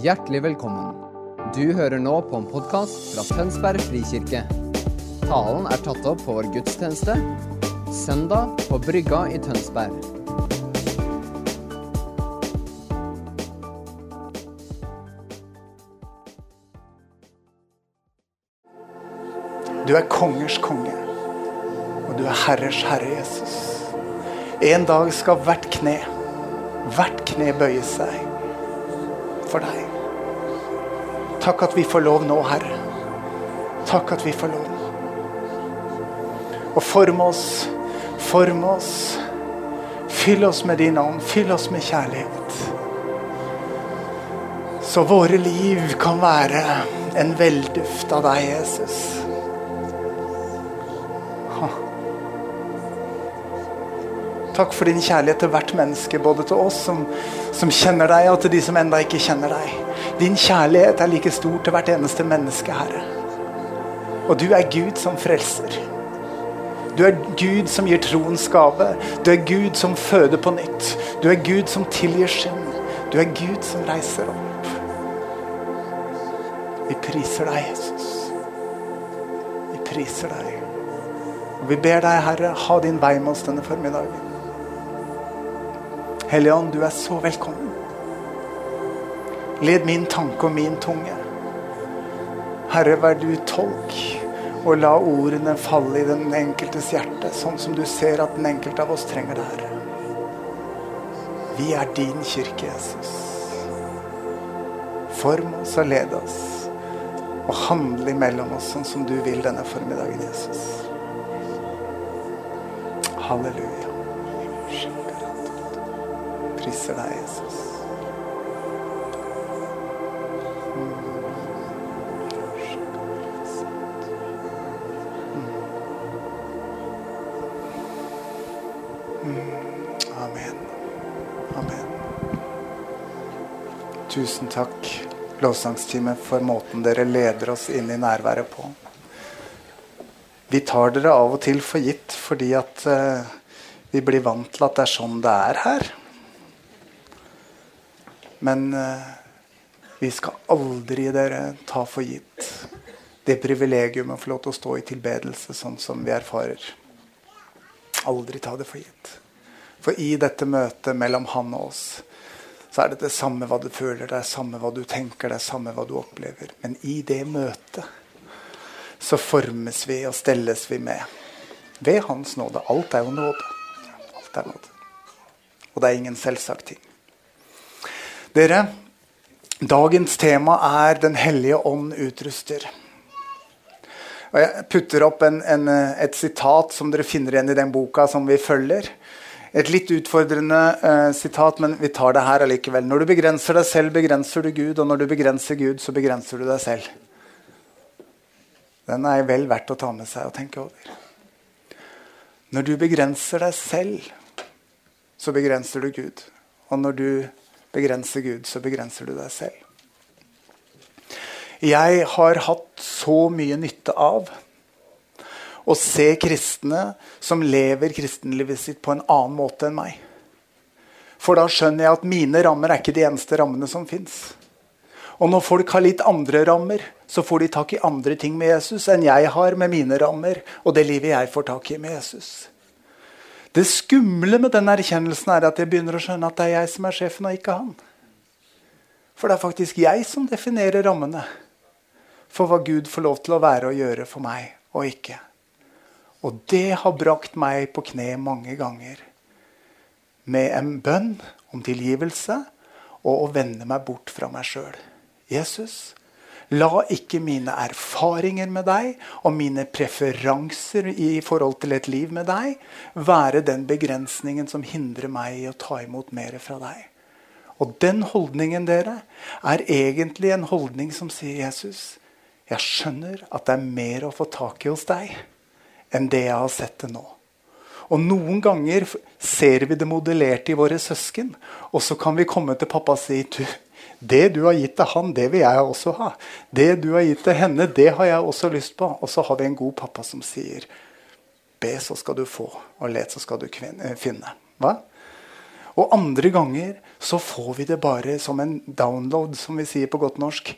Hjertelig velkommen. Du hører nå på en podkast fra Tønsberg frikirke. Talen er tatt opp på vår gudstjeneste søndag på Brygga i Tønsberg. Du er kongers konge, og du er herrers herre, Jesus. En dag skal hvert kne, hvert kne bøye seg for deg. Takk at vi får lov nå, Herre. Takk at vi får lov. Og form oss, form oss. Fyll oss med din ånd, fyll oss med kjærlighet. Så våre liv kan være en velduft av deg, Jesus. Takk for din kjærlighet til hvert menneske, både til oss som, som kjenner deg, og til de som enda ikke kjenner deg. Din kjærlighet er like stor til hvert eneste menneske, Herre. Og du er Gud som frelser. Du er Gud som gir troens gave. Du er Gud som føder på nytt. Du er Gud som tilgir synd. Du er Gud som reiser opp. Vi priser deg, Jesus. Vi priser deg. Og vi ber deg, Herre, ha din vei med oss denne formiddagen. Hellige Ånd, du er så velkommen. Led min tanke og min tunge. Herre, vær du tolk, og la ordene falle i den enkeltes hjerte, sånn som du ser at den enkelte av oss trenger det, Herre. Vi er din kirke, Jesus. Form oss og led oss, og handle imellom oss sånn som du vil denne formiddagen, Jesus. Halleluja. Priser deg, Jesus. Amen. Amen. Tusen takk, lovsangsteamet, for måten dere leder oss inn i nærværet på. Vi tar dere av og til for gitt fordi at uh, vi blir vant til at det er sånn det er her. Men uh, vi skal aldri dere ta for gitt det privilegium å få lov til å stå i tilbedelse sånn som vi erfarer. Aldri ta det for gitt. For i dette møtet mellom han og oss, så er det det samme hva du føler, det er samme hva du tenker, det er samme hva du opplever. Men i det møtet så formes vi og stelles vi med. Ved Hans nåde. Alt er jo nåde. Alt er nåde. Og det er ingen selvsagt ting. Dere, dagens tema er Den hellige ånd utruster. Og Jeg putter opp en, en, et sitat som dere finner igjen i den boka som vi følger. Et litt utfordrende uh, sitat, men vi tar det her allikevel. Når du begrenser deg selv, begrenser du Gud, og når du begrenser Gud, så begrenser du deg selv. Den er vel verdt å ta med seg og tenke over. Når du begrenser deg selv, så begrenser du Gud. Og når du begrenser Gud, så begrenser du deg selv. Jeg har hatt så mye nytte av å se kristne som lever kristenlivet sitt på en annen måte enn meg. For da skjønner jeg at mine rammer er ikke de eneste rammene som fins. Og når folk har litt andre rammer, så får de tak i andre ting med Jesus enn jeg har med mine rammer og det livet jeg får tak i med Jesus. Det skumle med den erkjennelsen er at jeg begynner å skjønne at det er jeg som er sjefen, og ikke han. For det er faktisk jeg som definerer rammene for hva Gud får lov til å være og gjøre for meg og ikke. Og det har brakt meg på kne mange ganger med en bønn om tilgivelse og å vende meg bort fra meg sjøl. Jesus, la ikke mine erfaringer med deg og mine preferanser i forhold til et liv med deg være den begrensningen som hindrer meg i å ta imot mer fra deg. Og den holdningen, dere, er egentlig en holdning som sier Jesus, jeg skjønner at det er mer å få tak i hos deg enn det jeg har sett det nå. Og Noen ganger ser vi det modellert i våre søsken, og så kan vi komme til pappa og si du, det du har gitt til han, det vil jeg også ha. Det du har gitt til henne, det har jeg også lyst på. Og så har vi en god pappa som sier be, så skal du få, og let, så skal du finne. Hva? Og andre ganger så får vi det bare som en download, som vi sier på godt norsk.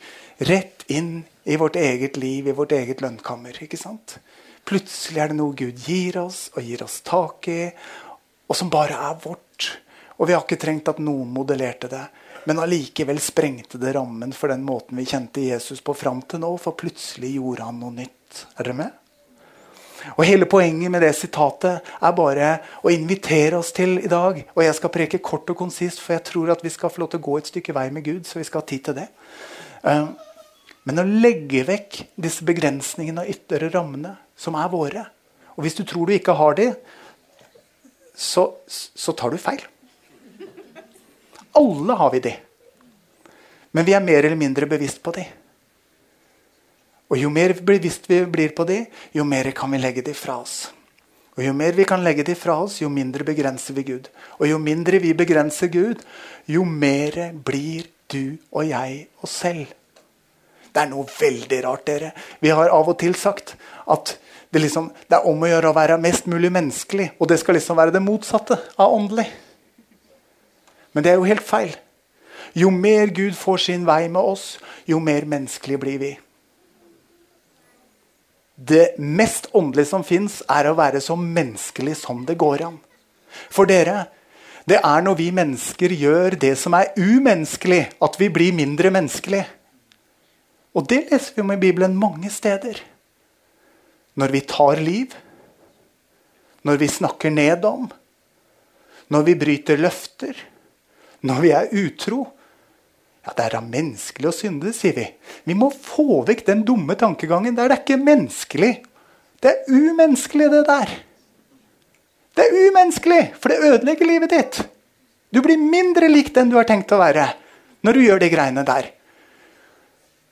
Rett inn i vårt eget liv, i vårt eget lønnkammer. ikke sant? Plutselig er det noe Gud gir oss og gir oss tak i, og som bare er vårt. Og vi har ikke trengt at noen modellerte det. Men allikevel sprengte det rammen for den måten vi kjente Jesus på fram til nå, for plutselig gjorde han noe nytt. Er dere med? Og Hele poenget med det sitatet er bare å invitere oss til i dag. Og jeg skal preke kort og konsist, for jeg tror at vi skal få lov til å gå et stykke vei med Gud. så vi skal ha tid til det. Eh, men å legge vekk disse begrensningene og ytre rammene som er våre Og hvis du tror du ikke har de, så, så tar du feil. Alle har vi de. Men vi er mer eller mindre bevisst på de. Og Jo mer bevisst vi blir på de, jo mer kan vi legge de fra oss. Og Jo mer vi kan legge de fra oss, jo mindre begrenser vi Gud. Og jo mindre vi begrenser Gud, jo mer blir du og jeg oss selv. Det er noe veldig rart, dere. Vi har av og til sagt at det, liksom, det er om å gjøre å være mest mulig menneskelig. Og det skal liksom være det motsatte av åndelig. Men det er jo helt feil. Jo mer Gud får sin vei med oss, jo mer menneskelig blir vi. Det mest åndelige som fins, er å være så menneskelig som det går an. For dere, det er når vi mennesker gjør det som er umenneskelig, at vi blir mindre menneskelige. Og det leser vi om i Bibelen mange steder. Når vi tar liv, når vi snakker ned om, når vi bryter løfter, når vi er utro, ja, Det er da menneskelig å synde, sier vi. Vi må få vekk den dumme tankegangen. Der det er ikke menneskelig. Det er umenneskelig, det der. Det er umenneskelig, for det ødelegger livet ditt. Du blir mindre lik den du har tenkt å være, når du gjør de greiene der.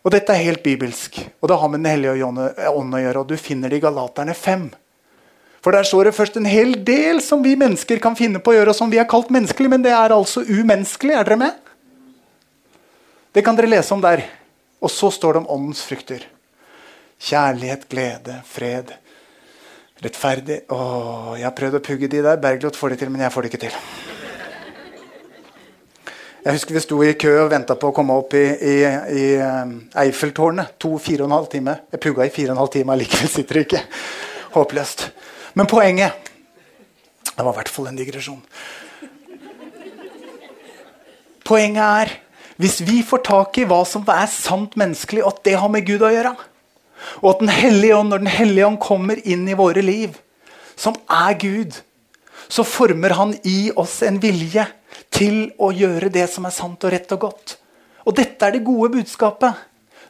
Og dette er helt bibelsk, og det har med Den hellige ånd å gjøre. og Du finner det i Galaterne 5. For der står det først en hel del som vi mennesker kan finne på å gjøre, og som vi har kalt menneskelig, men det er altså umenneskelig. Er dere med? Det kan dere lese om der. Og så står det om åndens frukter. Kjærlighet, glede, fred, rettferdig Å, Jeg har prøvd å pugge de der. Bergljot får det til, men jeg får det ikke til. Jeg husker vi sto i kø og venta på å komme opp i, i, i um, Eiffeltårnet. To, fire og en halv time. Jeg pugga i fire og en halv time, allikevel sitter det ikke. Håpløst. Men poenget Det var i hvert fall en digresjon. Poenget er hvis vi får tak i hva som er sant menneskelig, og at det har med Gud å gjøre, og at Den hellige ånd, når Den hellige ånd kommer inn i våre liv, som er Gud, så former han i oss en vilje til å gjøre det som er sant og rett og godt. Og dette er det gode budskapet.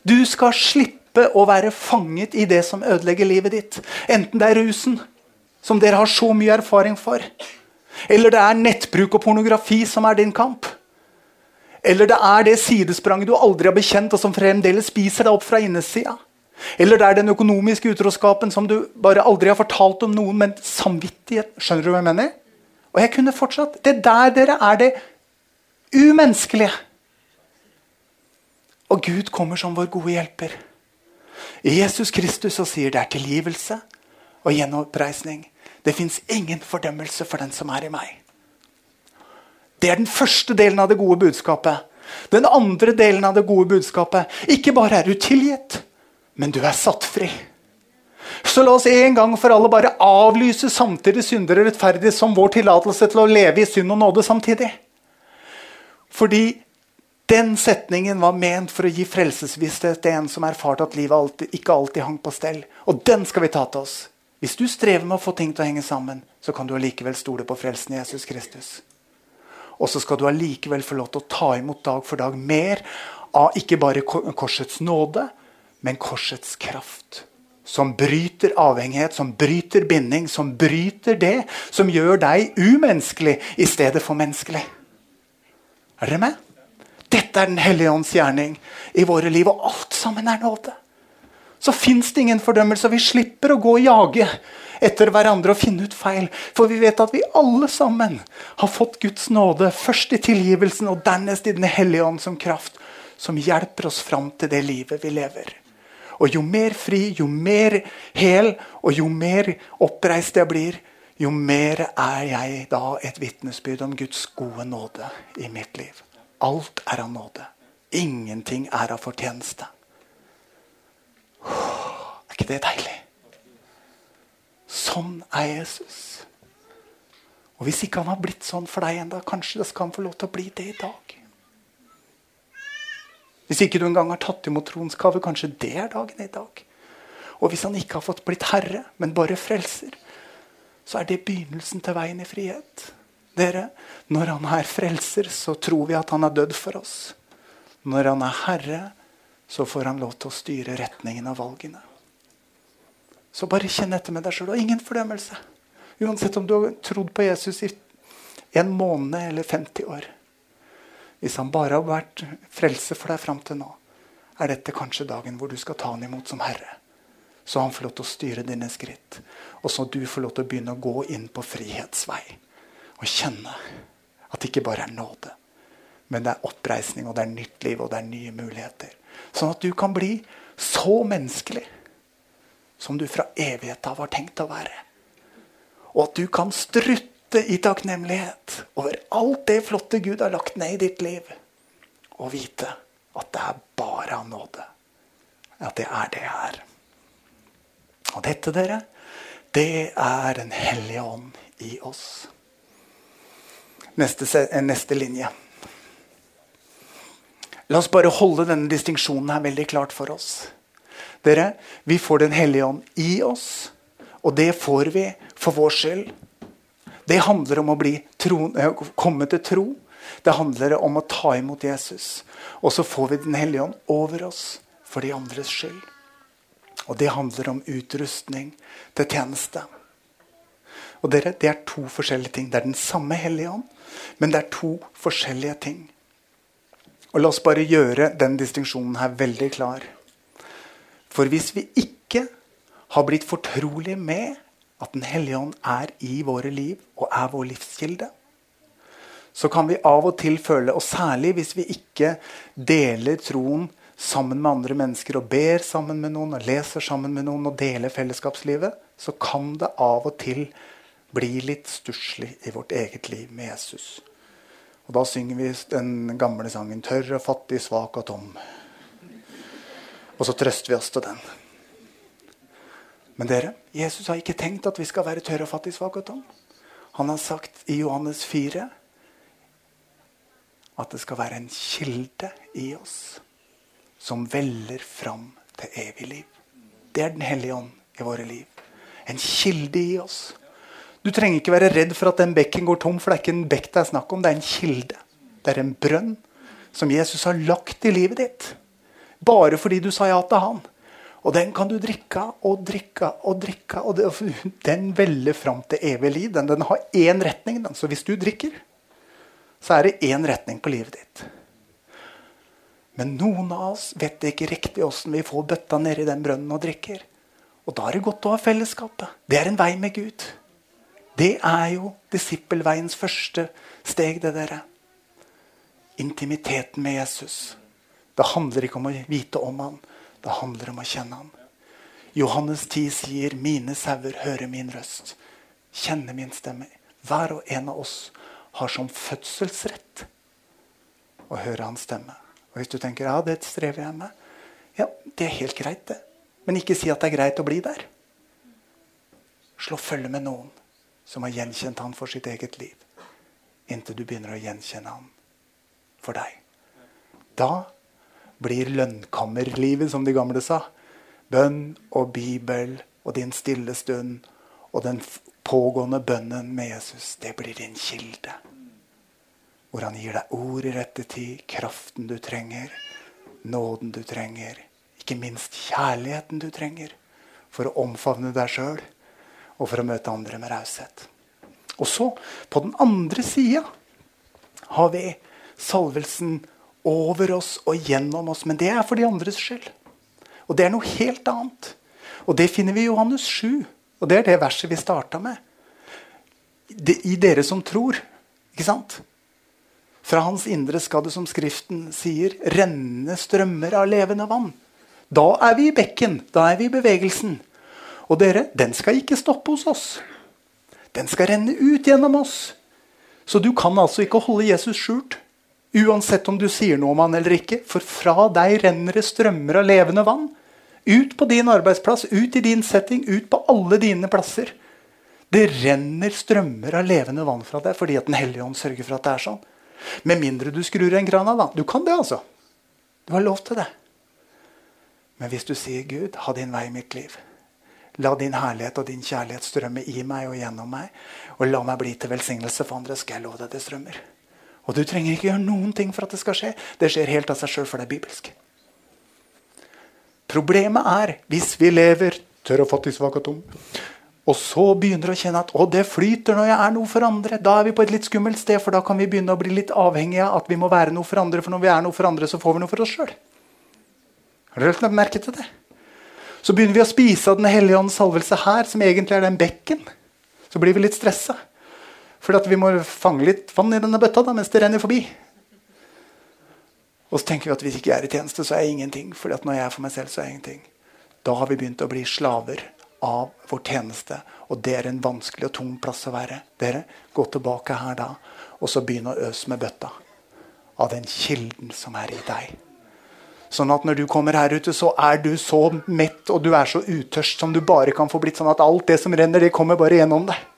Du skal slippe å være fanget i det som ødelegger livet ditt. Enten det er rusen, som dere har så mye erfaring for, eller det er nettbruk og pornografi som er din kamp. Eller det er det sidespranget du aldri har bekjent, og som fremdeles spiser deg opp fra innesida. Eller det er den økonomiske utroskapen som du bare aldri har fortalt om noen, men samvittighet. Skjønner du hva jeg mener? Og jeg kunne fortsatt. Det er der dere er det umenneskelige. Og Gud kommer som vår gode hjelper. I Jesus Kristus og sier det er tilgivelse og gjenoppreisning. Det fins ingen fordømmelse for den som er i meg. Det er den første delen av det gode budskapet. Den andre delen av det gode budskapet. Ikke bare er du tilgitt, men du er satt fri. Så la oss en gang for alle bare avlyse samtidig syndere rettferdig som vår tillatelse til å leve i synd og nåde samtidig. Fordi den setningen var ment for å gi frelsesvisshet til en som erfarte at livet alltid, ikke alltid hang på stell. Og den skal vi ta til oss. Hvis du strever med å få ting til å henge sammen, så kan du allikevel stole på frelsen i Jesus Kristus. Og så skal du allikevel få lov til å ta imot dag for dag mer av ikke bare korsets nåde, men korsets kraft. Som bryter avhengighet, som bryter binding, som bryter det som gjør deg umenneskelig i stedet for menneskelig. Er dere med? Dette er Den hellige ånds gjerning i våre liv, og alt sammen er nåde. Så fins det ingen fordømmelse, vi slipper å gå og jage etter hverandre og finne ut feil. For vi vet at vi alle sammen har fått Guds nåde, først i tilgivelsen og dernest i Den hellige ånd som kraft, som hjelper oss fram til det livet vi lever. Og jo mer fri, jo mer hel og jo mer oppreist jeg blir, jo mer er jeg da et vitnesbyrd om Guds gode nåde i mitt liv. Alt er av nåde. Ingenting er av fortjeneste. Er ikke det deilig? Sånn er Jesus. Og hvis ikke han har blitt sånn for deg ennå, kanskje det skal han få lov til å bli det i dag. Hvis ikke du engang har tatt imot troens gave, kanskje det er dagen i dag. Og hvis han ikke har fått blitt herre, men bare frelser, så er det begynnelsen til veien i frihet. Dere, når han er frelser, så tror vi at han er dødd for oss. Når han er herre, så får han lov til å styre retningen av valgene. Så bare kjenn etter med deg sjøl, og ingen fordømmelse. Uansett om du har trodd på Jesus i en måned eller 50 år. Hvis han bare har vært frelse for deg fram til nå, er dette kanskje dagen hvor du skal ta han imot som herre. Så han får lov til å styre dine skritt. Og så du får lov til å begynne å gå inn på frihetsvei. Og kjenne at det ikke bare er nåde, men det er oppreisning, og det er nytt liv og det er nye muligheter. Sånn at du kan bli så menneskelig som du fra evighet av har tenkt å være. Og at du kan strutte i takknemlighet over alt det flotte Gud har lagt ned i ditt liv. Og vite at det er bare av nåde. At det er det jeg er. Og dette, dere, det er Den hellige ånd i oss. Neste, neste linje. La oss bare holde denne distinksjonen her veldig klart for oss. Dere, Vi får Den hellige ånd i oss, og det får vi for vår skyld. Det handler om å tro, eh, komme til tro. Det handler om å ta imot Jesus. Og så får vi Den hellige ånd over oss for de andres skyld. Og det handler om utrustning til tjeneste. Og dere, Det er to forskjellige ting. Det er den samme Hellige ånd, men det er to forskjellige ting. Og La oss bare gjøre den distinksjonen her veldig klar. For hvis vi ikke har blitt fortrolig med at Den hellige ånd er i våre liv og er vår livskilde, så kan vi av og til føle, og særlig hvis vi ikke deler troen sammen med andre mennesker og ber sammen med noen og leser sammen med noen og deler fellesskapslivet, så kan det av og til bli litt stusslig i vårt eget liv med Jesus. Og da synger vi den gamle sangen 'Tørr og fattig, svak og tom'. Og så trøster vi oss til den. Men dere, Jesus har ikke tenkt at vi skal være tørre og fattige, svake og tom. Han har sagt i Johannes 4 at det skal være en kilde i oss som veller fram til evig liv. Det er Den hellige ånd i våre liv. En kilde i oss. Du trenger ikke være redd for at den bekken går tom, for det er ikke en bekk det er snakk om. Det er en kilde. Det er en brønn som Jesus har lagt i livet ditt. Bare fordi du sa ja til han. Og den kan du drikke og drikke og drikke. Og den veller fram til evig liv. Den, den har én retning. Den. Så hvis du drikker, så er det én retning på livet ditt. Men noen av oss vet ikke riktig åssen vi får bøtta nedi den brønnen og drikker. Og da er det godt å ha fellesskapet. Det er en vei med Gud. Det er jo disippelveiens første steg, det dere. Intimiteten med Jesus. Det handler ikke om å vite om han, det handler om å kjenne han. Johannes 10 sier, 'Mine sauer hører min røst, kjenner min stemme'. Hver og en av oss har som fødselsrett å høre hans stemme. Og Hvis du tenker ja, det strever jeg med, ja, det er helt greit, det. Men ikke si at det er greit å bli der. Slå følge med noen som har gjenkjent han for sitt eget liv, inntil du begynner å gjenkjenne han for deg. Da blir lønnkammerlivet, som de gamle sa. Bønn og Bibel og din stille stund og den pågående bønnen med Jesus, det blir din kilde. Hvor han gir deg ord i rette tid, kraften du trenger, nåden du trenger. Ikke minst kjærligheten du trenger for å omfavne deg sjøl og for å møte andre med raushet. Og så, på den andre sida, har vi salvelsen over oss og gjennom oss. Men det er for de andres skyld. Og det er noe helt annet. Og det finner vi i Johannes 7. Og det er det verset vi starta med. I dere som tror. Ikke sant? Fra hans indre skal det, som Skriften sier, renne strømmer av levende vann. Da er vi i bekken. Da er vi i bevegelsen. Og dere, den skal ikke stoppe hos oss. Den skal renne ut gjennom oss. Så du kan altså ikke holde Jesus skjult. Uansett om du sier noe om han eller ikke. For fra deg renner det strømmer av levende vann. Ut på din arbeidsplass, ut i din setting, ut på alle dine plasser. Det renner strømmer av levende vann fra deg fordi at Den hellige ånd sørger for at det er sånn. Med mindre du skrur en kran av. da. Du kan det, altså. Du har lov til det. Men hvis du sier, 'Gud, ha din vei i mitt liv', la din herlighet og din kjærlighet strømme i meg og gjennom meg, og la meg bli til velsignelse for andre, skal jeg love deg det strømmer. Og du trenger ikke gjøre noen ting for at det skal skje. Det skjer helt av seg sjøl, for det er bibelsk. Problemet er hvis vi lever tørr og fattig, svak og tom, og så begynner å kjenne at å, det flyter når jeg er noe for andre. Da er vi på et litt skummelt sted, for da kan vi begynne å bli litt avhengige av at vi må være noe for andre. For når vi er noe for andre, så får vi noe for oss sjøl. Har dere lagt merke til det? Så begynner vi å spise av Den hellige ånds salvelse her, som egentlig er den bekken. Så blir vi litt stressa. Fordi vi må fange litt vann i denne bøtta da, mens det renner forbi. Og så tenker vi at hvis ikke jeg er i tjeneste, så er jeg ingenting. fordi at når jeg er for meg selv, så er jeg ingenting. Da har vi begynt å bli slaver av vår tjeneste. Og det er en vanskelig og tung plass å være. Dere, gå tilbake her da, og så begynn å øse med bøtta. Av den kilden som er i deg. Sånn at når du kommer her ute, så er du så mett og du er så utørst som du bare kan få blitt. Sånn at alt det som renner, det kommer bare gjennom deg.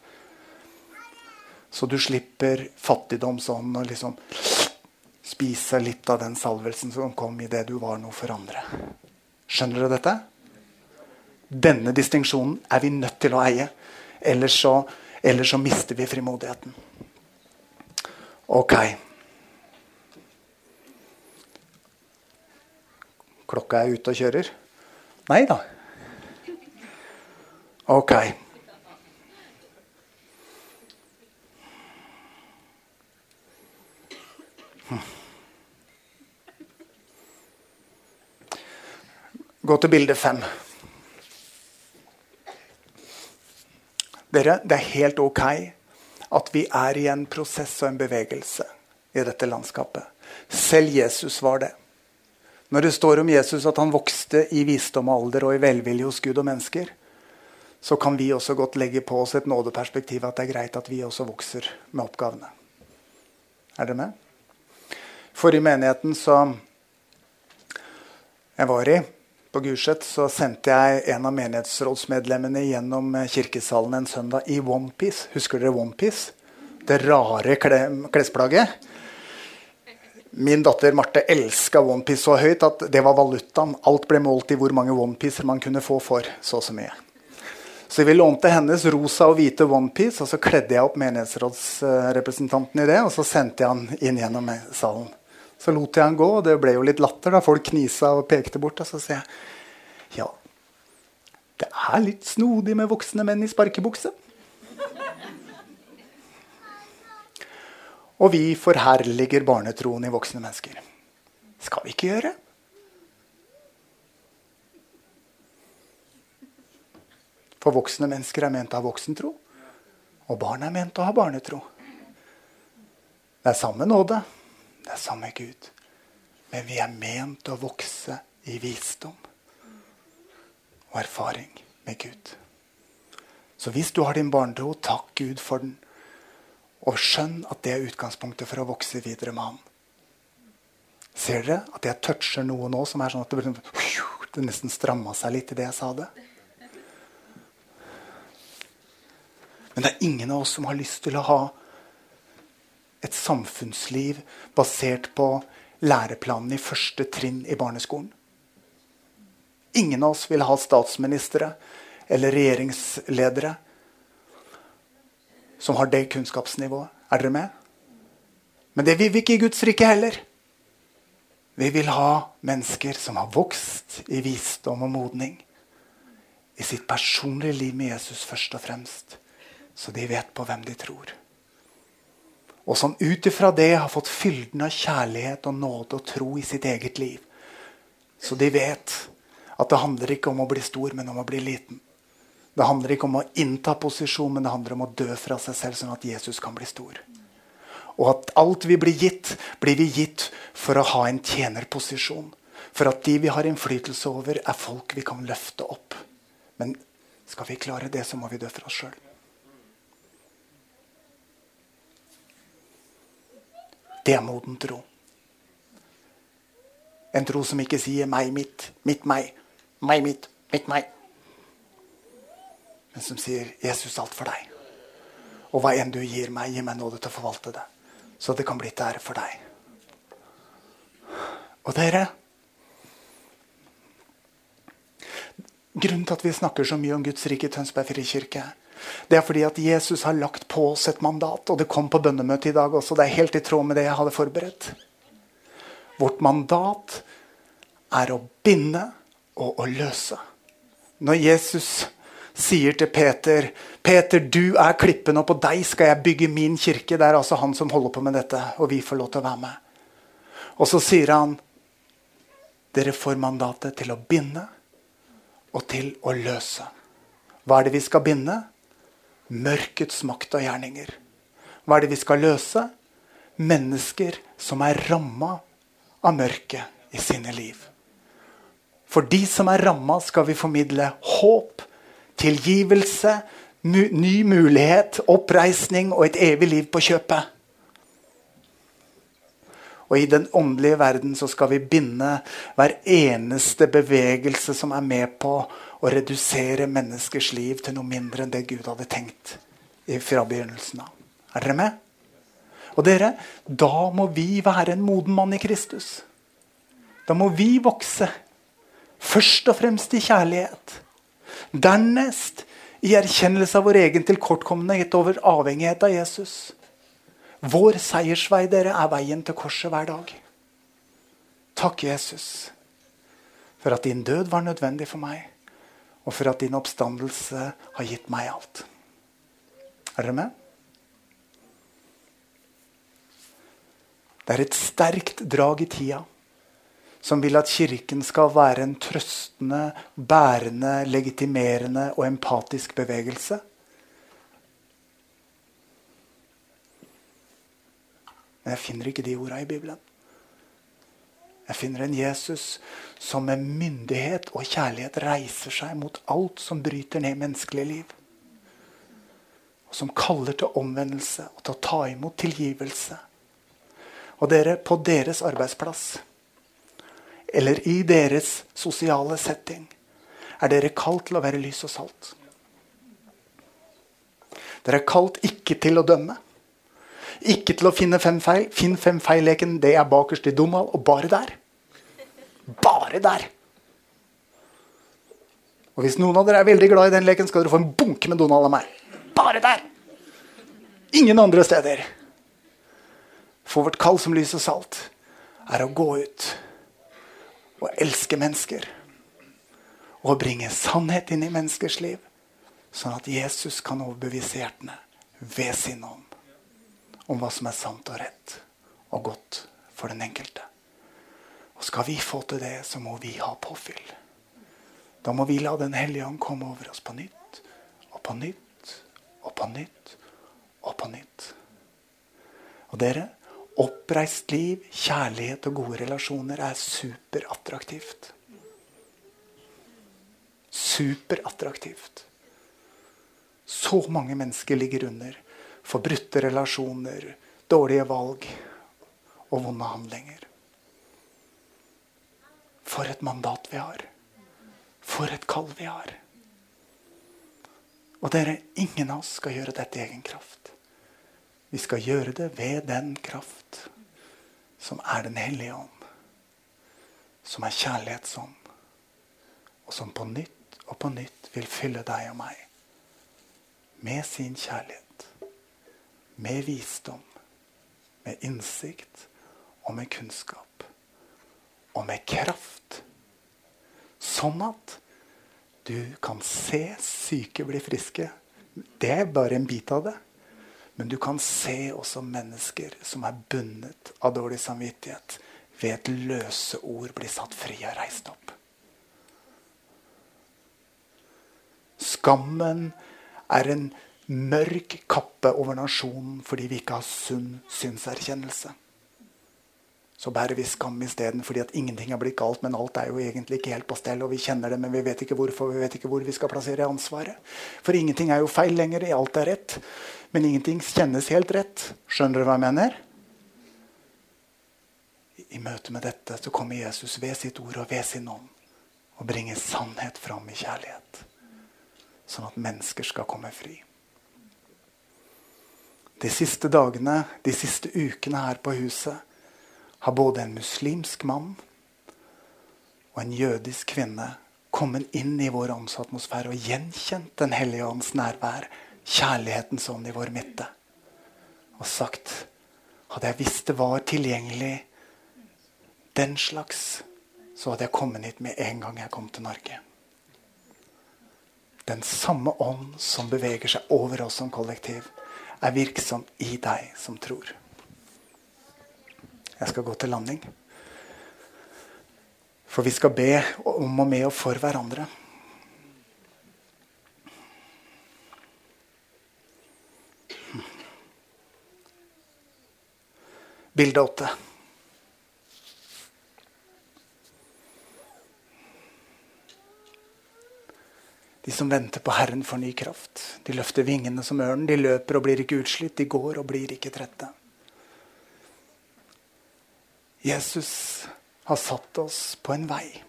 Så du slipper fattigdom sånn og liksom spise litt av den salvelsen som kom i det du var noe for andre. Skjønner dere dette? Denne distinksjonen er vi nødt til å eie. Ellers så, ellers så mister vi frimodigheten. Ok. Klokka er ute og kjører? Nei da. Ok. Gå til bilde fem. Dere, det er helt ok at vi er i en prosess og en bevegelse i dette landskapet. Selv Jesus var det. Når det står om Jesus at han vokste i visdom og alder og i velvilje hos Gud og mennesker, så kan vi også godt legge på oss et nådeperspektiv at det er greit at vi også vokser med oppgavene. Er dere med? For i menigheten som jeg var i, på Gulset så sendte jeg en av menighetsrådsmedlemmene gjennom eh, kirkesalen en søndag i Onepiece. Husker dere Onepiece? Det rare klesplagget. Min datter Marte elska Onepiece så høyt at det var valutaen. Alt ble målt i hvor mange Onepiecer man kunne få for så og så mye. Så vi lånte hennes rosa og hvite onepiece, og så kledde jeg opp menighetsrådsrepresentanten i det, og så sendte jeg han inn gjennom salen. Så lot jeg han gå, og det ble jo litt latter. da Folk knisa og pekte bort. Og så sier jeg ja, det er litt snodig med voksne menn i sparkebukse. Og vi forherliger barnetroen i voksne mennesker. Skal vi ikke gjøre? For voksne mennesker er ment å ha voksentro, og barn er ment å ha barnetro. Det er samme nåde. Det er samme Gud. Men vi er ment å vokse i visdom og erfaring med Gud. Så hvis du har din barnetro, takk Gud for den. Og skjønn at det er utgangspunktet for å vokse videre med Han. Ser dere at jeg toucher noe nå som er sånn at det, det nesten stramma seg litt i det jeg sa det? Men det er ingen av oss som har lyst til å ha et samfunnsliv basert på læreplanen i første trinn i barneskolen. Ingen av oss vil ha statsministre eller regjeringsledere som har det kunnskapsnivået. Er dere med? Men det vil vi ikke i Guds rike heller. Vi vil ha mennesker som har vokst i visdom og modning. I sitt personlige liv med Jesus først og fremst. Så de vet på hvem de tror og som ut ifra det har fått fylden av kjærlighet og nåde og tro i sitt eget liv. Så de vet at det handler ikke om å bli stor, men om å bli liten. Det handler ikke om å innta posisjon, men det handler om å dø fra seg selv, sånn at Jesus kan bli stor. Og at alt vi blir gitt, blir vi gitt for å ha en tjenerposisjon. For at de vi har innflytelse over, er folk vi kan løfte opp. Men skal vi klare det, så må vi dø for oss sjøl. Det er moden tro. En tro som ikke sier 'meg, mitt, mitt, meg', 'meg, mitt, mitt, meg'. Men som sier 'Jesus, alt for deg'. Og hva enn du gir meg, gi meg nåde til å forvalte det. Så det kan bli til ære for deg. Og dere Grunnen til at vi snakker så mye om Guds rike i Tønsberg frikirke, det er fordi at Jesus har lagt på oss et mandat. Og det kom på bønnemøtet i dag også. Det er helt i tråd med det jeg hadde forberedt. Vårt mandat er å binde og å løse. Når Jesus sier til Peter Peter, du er klippen, og på deg skal jeg bygge min kirke. Det er altså han som holder på med dette, og vi får lov til å være med. Og så sier han dere får mandatet til å binde og til å løse. Hva er det vi skal binde? Mørkets makt og gjerninger. Hva er det vi skal løse? Mennesker som er ramma av mørket i sine liv. For de som er ramma, skal vi formidle håp, tilgivelse, ny mulighet, oppreisning og et evig liv på kjøpet. Og i den åndelige verden så skal vi binde hver eneste bevegelse som er med på å redusere menneskers liv til noe mindre enn det Gud hadde tenkt fra begynnelsen av. Er dere med? Og dere, da må vi være en moden mann i Kristus. Da må vi vokse. Først og fremst i kjærlighet. Dernest i erkjennelse av vår egen tilkortkommenhet over avhengighet av Jesus. Vår seiersvei dere, er veien til korset hver dag. Takk, Jesus, for at din død var nødvendig for meg, og for at din oppstandelse har gitt meg alt. Er dere med? Det er et sterkt drag i tida som vil at Kirken skal være en trøstende, bærende, legitimerende og empatisk bevegelse. Men jeg finner ikke de orda i Bibelen. Jeg finner en Jesus som med myndighet og kjærlighet reiser seg mot alt som bryter ned menneskelig liv. Og som kaller til omvendelse og til å ta imot tilgivelse. Og dere, på deres arbeidsplass eller i deres sosiale setting, er dere kalt til å være lys og salt. Dere er kalt ikke til å dømme. Ikke til å finne fem feil. Finn fem feil-leken. Det er bakerst i Donald, og bare der. Bare der. Og hvis noen av dere er veldig glad i den leken, skal dere få en bunke med Donald av meg. Bare der. Ingen andre steder. For vårt kall som lys og salt er å gå ut å elske mennesker. Og å bringe sannhet inn i menneskers liv, sånn at Jesus kan overbevise hjertene ved sin ånd om hva som er sant og rett og godt for den enkelte. Og skal vi få til det, så må vi ha påfyll. Da må vi la Den hellige ånd komme over oss på nytt og på nytt og på nytt og på nytt. Og dere, Oppreist liv, kjærlighet og gode relasjoner er superattraktivt. Superattraktivt. Så mange mennesker ligger under for brutte relasjoner, dårlige valg og vonde handlinger. For et mandat vi har. For et kall vi har. Og dere, ingen av oss skal gjøre dette i egen kraft. Vi skal gjøre det ved den kraft som er Den hellige ånd. Som er kjærlighetsånd. Og som på nytt og på nytt vil fylle deg og meg med sin kjærlighet. Med visdom, med innsikt og med kunnskap. Og med kraft. Sånn at du kan se syke bli friske. Det er bare en bit av det. Men du kan se også mennesker som er bundet av dårlig samvittighet, ved et løse ord bli satt fri og reist opp. Skammen er en mørk kappe over nasjonen fordi vi ikke har sunn synserkjennelse så bærer vi skam isteden fordi at ingenting er blitt galt, men alt er jo egentlig ikke helt på stell. Og vi kjenner det, men vi vet ikke hvorfor, vi vet ikke hvor vi skal plassere ansvaret. For ingenting er jo feil lenger. Alt er rett. Men ingenting kjennes helt rett. Skjønner du hva jeg mener? i møte med dette så kommer Jesus ved sitt ord og ved sin ånd og bringer sannhet fram i kjærlighet. Sånn at mennesker skal komme fri. De siste dagene, de siste ukene her på huset, har både en muslimsk mann og en jødisk kvinne kommet inn i vår åndsatmosfære og gjenkjent Den hellige ånds nærvær, kjærlighetens ånd i vår midte, og sagt Hadde jeg visst det var tilgjengelig den slags, så hadde jeg kommet hit med en gang jeg kom til Norge. Den samme ånd som beveger seg over oss som kollektiv, er virksom i deg som tror. Jeg skal gå til landing. For vi skal be om og med og for hverandre. Bilde åtte. De som venter på Herren, får ny kraft. De løfter vingene som ørnen. De løper og blir ikke utslitt. De går og blir ikke trette. Jesus har satt oss på en vei.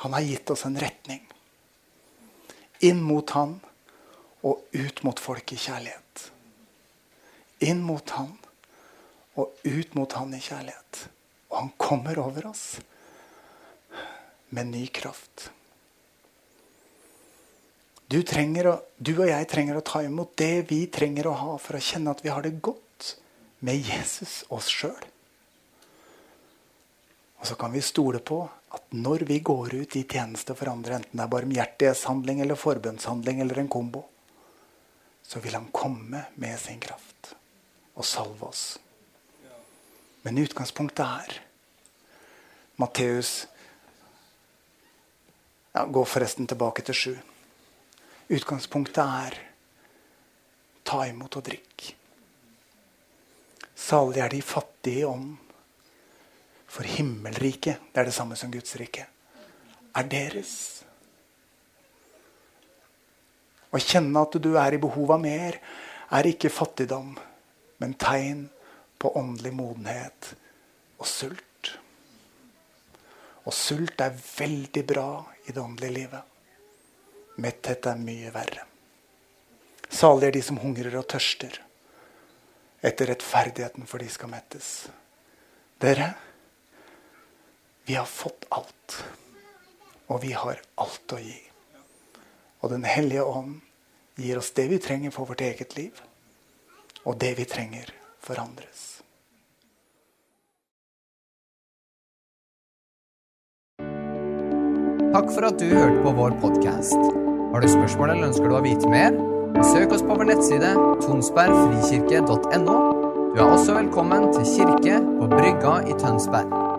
Han har gitt oss en retning. Inn mot Han og ut mot folk i kjærlighet. Inn mot Han og ut mot Han i kjærlighet. Og Han kommer over oss med ny kraft. Du, å, du, og jeg trenger å ta imot det vi trenger å ha for å kjenne at vi har det godt med Jesus oss sjøl. Og så kan vi stole på at når vi går ut i tjeneste for andre, enten det er barmhjertighetshandling eller forbønnshandling eller en kombo, så vil han komme med sin kraft og salve oss. Men utgangspunktet er Matteus ja, Gå forresten tilbake til sju. Utgangspunktet er ta imot og drikk. Salig er de fattige i ånd, for himmelriket, det er det samme som Guds rike, er deres. Å kjenne at du er i behov av mer, er ikke fattigdom, men tegn på åndelig modenhet og sult. Og sult er veldig bra i det åndelige livet. Metthet er mye verre. Salige er de som hungrer og tørster etter rettferdigheten, for de skal mettes. Dere, vi har fått alt. Og vi har alt å gi. Og Den hellige ånd gir oss det vi trenger for vårt eget liv, og det vi trenger for andres. Takk for at du hørte på vår podkast. Har du spørsmål eller ønsker du å vite mer? Søk oss på vår nettside tonsbergfrikirke.no. Du er også velkommen til kirke på Brygga i Tønsberg.